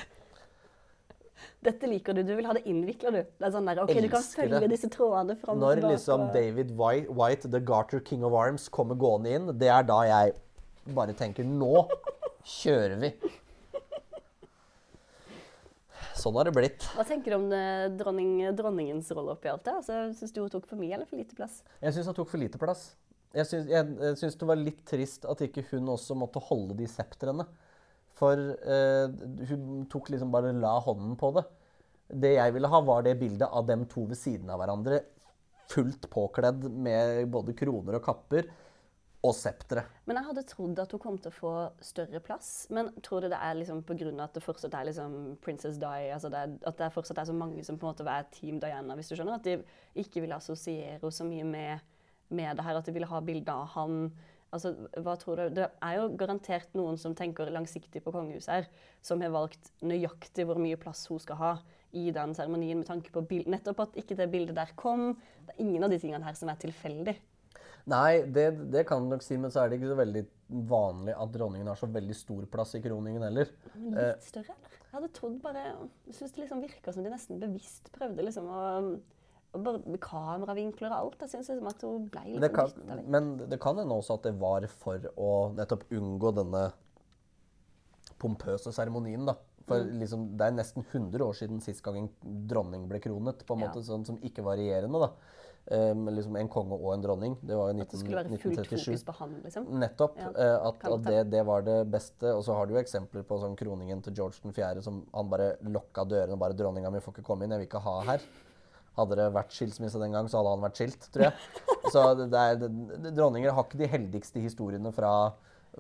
Dette liker du. Du vil ha det innvikla, du. Det er sånn der, ok, Du kan følge det. disse trådene fram Når tilbake. liksom David White, White, the Garter King of Arms, kommer gående inn, det er da jeg bare tenker Nå kjører vi. Sånn har det blitt. Hva tenker du om eh, dronning, dronningens rolle oppi alt det? Altså, Syns du hun tok for mye eller for lite plass? Jeg syns hun tok for lite plass. Jeg syns, jeg, jeg syns det var litt trist at ikke hun også måtte holde de septrene. For eh, hun tok liksom bare la hånden på det. Det jeg ville ha, var det bildet av dem to ved siden av hverandre. Fullt påkledd med både kroner og kapper. Og septeret. Men jeg hadde trodd at hun kom til å få større plass. Men tror du det er liksom pga. at det fortsatt er liksom Princess Di? Altså at det fortsatt er så mange som på en måte er Team Diana, hvis du skjønner? At de ikke ville assosiere henne så mye med, med det her. At de ville ha bilde av han. Altså, hva tror du? Det er jo garantert noen som tenker langsiktig på kongehuset her, som har valgt nøyaktig hvor mye plass hun skal ha i den seremonien, med tanke på bild, nettopp at ikke det bildet der kom. Det er ingen av de tingene her som er tilfeldig. Nei, det, det kan du nok si, men så er det ikke så veldig vanlig at dronningen har så veldig stor plass i kroningen heller. Litt større, eller? Jeg hadde trodd bare Jeg syns det liksom virka som de nesten bevisst prøvde liksom å, bare kameravinkler og alt. Jeg syns liksom at hun ble liksom det, litt kan, men det kan hende også at det var for å nettopp unngå denne pompøse seremonien, da. For Mm. liksom, det er nesten 100 år siden sist gang en dronning ble kronet, på en Ja. måte sånn som ikke var regjerende, da. Men liksom en konge og en dronning. Det var jo At det skulle være fullt 1937. fokus på han, liksom. Nettopp. Ja, eh, at at det, det var det beste. Og så har du jo eksempler på sånn kroningen til George 4. som han bare lokka dørene og bare 'Dronninga mi får ikke komme inn, jeg vil ikke ha her'. Hadde det vært skilsmisse den gang, så hadde han vært skilt, tror jeg. Så det er, det, det, dronninger har ikke de heldigste historiene fra,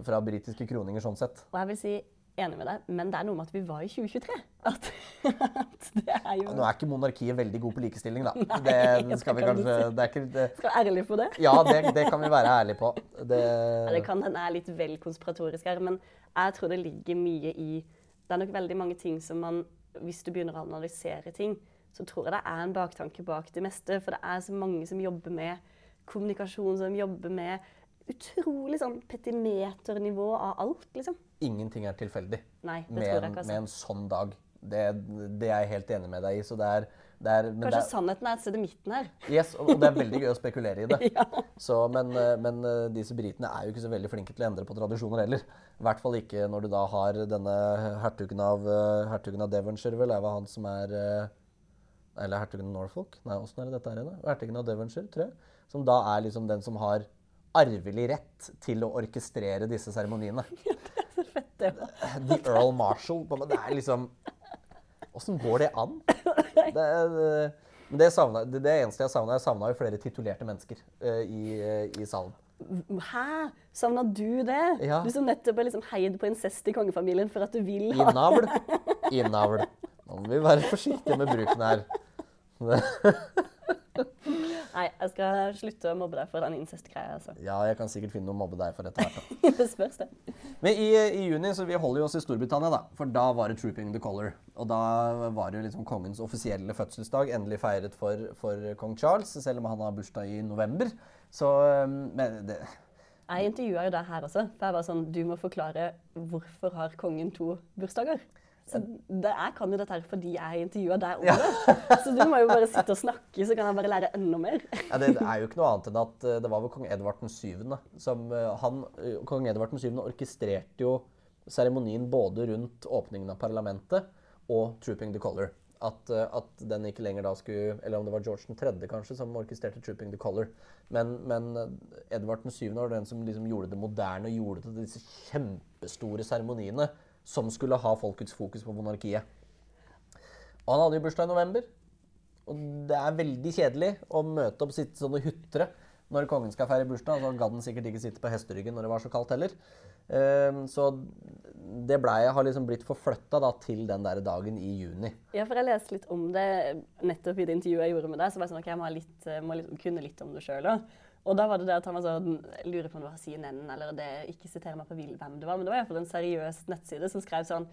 fra britiske kroninger sånn sett. Og jeg vil si enig med deg, men det er noe med at vi var i 2023. At, at det er jo Nå er ikke monarkiet veldig god på likestilling, da. Nei, Det det skal vi kanskje det er ikke, det, Skal være ærlig på det. Ja, det, det kan vi være ærlige på. Det, Ja, det kan hende jeg er litt vel konspiratorisk her, men jeg tror det ligger mye i Det er nok veldig mange ting som man Hvis du begynner å analysere ting, så tror jeg det er en baktanke bak det meste. For det er så mange som jobber med kommunikasjon, som jobber med utrolig sånn petimeternivå av alt, liksom. Ingenting er tilfeldig. Nei, det med, tror jeg ikke, ikke. med Altså. en sånn dag. Det, det er jeg helt enig med deg i. Så det er, det er men Kanskje det er, sannheten er et sted i midten her. yes, og og det er veldig gøy å spekulere i det. Ja. Så, men, eh, men eh, disse britene er jo ikke så veldig flinke til å endre på tradisjoner heller. I hvert fall ikke når du da har denne hertugen av, eh, hertugen av Devonshire, vel, er det han som er Eller hertugen av Norfolk? Nei, åssen er det dette her igjen? Hertugen av Devonshire, tror jeg. Som da er liksom den som har arvelig rett til å orkestrere disse seremoniene. Så fett, det. The Earl Marshall. Det er liksom Åssen går det an? Det, det, det, savna, det, det eneste jeg savna, jeg savna jo flere titulerte mennesker uh, i, uh, i salen. Hæ? Savna du det? Ja. Du som nettopp er liksom heid på incest i kongefamilien for at du vil ha Innavl. I navl. Nå må vi være forsiktige med bruken her. Nei, jeg skal slutte å mobbe deg for den incest-greia. altså. Ja, jeg kan sikkert finne noe å mobbe deg for etter hvert. det spørs, det. Men i, i juni, så vi holder jo oss i Storbritannia, da. For da var det 'Trooping the Colour'. Og da var det jo liksom kongens offisielle fødselsdag, endelig feiret for, for kong Charles, selv om han har bursdag i november. Så um, Men det Jeg intervjua jo deg her også. For jeg var sånn Du må forklare hvorfor har kongen to bursdager? Så det, jeg kan jo dette her fordi jeg intervjua deg om det. Så du må jo bare sitte og snakke, så kan jeg bare lære enda mer. Ja, det er jo ikke noe annet enn at eh, det var vel kong Edvard den syvende som eh, han, eh, Kong Edvard den syvende orkestrerte jo seremonien både rundt åpningen av parlamentet og Trooping the Color. At, at den ikke lenger da skulle Eller om det var George 3. kanskje som orkestrerte Trooping the Color. Men, men Edvard 7. var den som liksom gjorde det moderne og gjorde det til disse kjempestore seremoniene som skulle ha folkets fokus på monarkiet. Og han hadde jo bursdag i november. Og det er veldig kjedelig å møte opp sitte sånn og hutre når kongen skal feire bursdag. Så gadd han sikkert ikke sitte på hesteryggen når det var så kaldt heller. Ehm, så det blei har liksom blitt forflytta til den der dagen i juni. Ja, for jeg leste litt om det nettopp i det intervjuet jeg gjorde med deg. Så var det sånn, ok, jeg må, litt, må liksom kunne litt om det sjøl òg. Og da var det det at han var sånn Lurer på om det var CNN eller det, ikke sitere meg på hvem det var, men det var iallfall en seriøs nettside som skrev sånn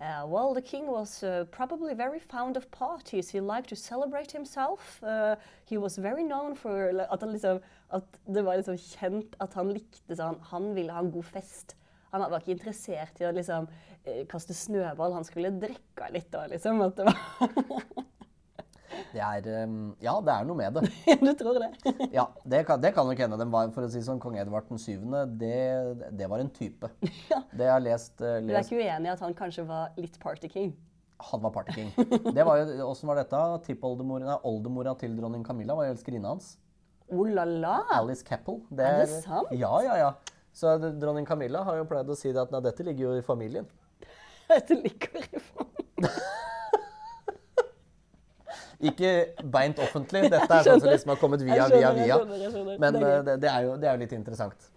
Uh, well, the king was uh, probably very fond of parties. He liked to celebrate himself. Uh, he was very known for at, liksom, at, det var liksom kjent at han likte sånn Han ville ha en god fest. Han var ikke interessert i å liksom, kaste snøball. Han skulle drikke litt da, liksom. At det var Det er um, Ja, det er noe med det. du tror det? ja, det kan, det kan nok hende. Den var, for å si sånn, Kong Edvard 7., det, det var en type. ja. Det jeg har lest, uh, lest Du er ikke uenig i at han kanskje var litt party king? Han var party king. Det var jo, Åssen var dette? Tippoldemora oldemora til dronning Camilla var jo elskerinna hans. Oh la la! Alice Keppel. Det er, er, det sant? Ja, ja, ja. Så dronning Camilla har jo pleid å si det at dette ligger jo i familien. dette ligger i familien. Ikke beint offentlig. Dette er sånn som liksom har kommet via, via, via. Men det, eh, det, er jo, det, er jo, litt interessant.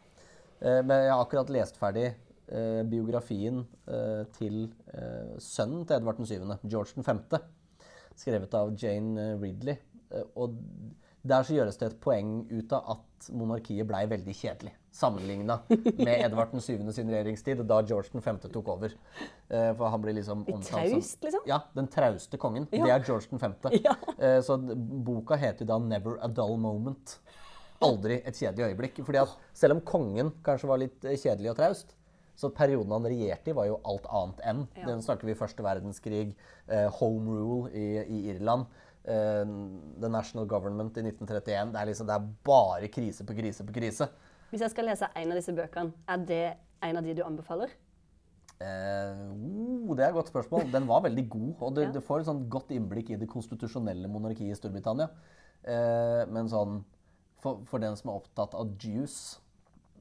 Eh, men jeg har akkurat lest ferdig eh, biografien til sønnen til Edvard 7., George 5., skrevet av Jane Ridley. Og der så gjøres det et poeng ut av at monarkiet blei veldig kjedelig sammenligna med Edvard 7. sin regjeringstid, da George 5. tok over. Uh, for han blir liksom Litt traust, liksom? Ja, den trauste kongen. Ja. Det er George 5. Ja. Uh, så boka heter da 'Never a Dull Moment'. Aldri et kjedelig øyeblikk. Fordi at selv om kongen kanskje var litt eh, kjedelig og traust, så perioden han regjerte i, var jo alt annet enn. Ja. Den snakker vi første verdenskrig, home rule i, i Irland. Uh, the National Government i 1931. Det er, liksom, det er bare krise på krise på krise. Hvis jeg skal lese en av disse bøkene, er det en av de du anbefaler? Eh, oh, det er et godt spørsmål. Den var veldig god. Og du, ja. du får et sånn godt innblikk i det konstitusjonelle monarkiet i Storbritannia. Eh, men sånn for, for, den som er opptatt av juice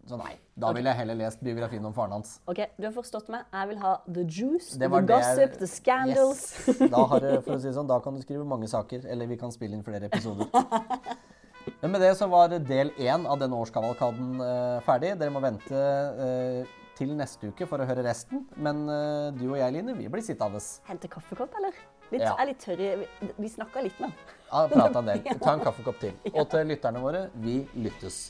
så nei. Da okay. ville jeg heller lest biografien om faren hans. Ok, Du har forstått meg. Jeg vil ha the juice, the gossip, the scandals. Yes. Da, har, for å si sånn, da kan du skrive mange saker, eller vi kan spille inn flere episoder. Men med det så var del én av denne årskavalkaden uh, ferdig. Dere må vente uh, til neste uke for å høre resten. Men uh, du og jeg, Line, vi blir sittende. Hente kaffekopp, eller? Litt, ja. er litt tørr Vi, vi snakka litt nå. Ja, prata en del. Ta en kaffekopp til. Og til lytterne våre, vi lyttes.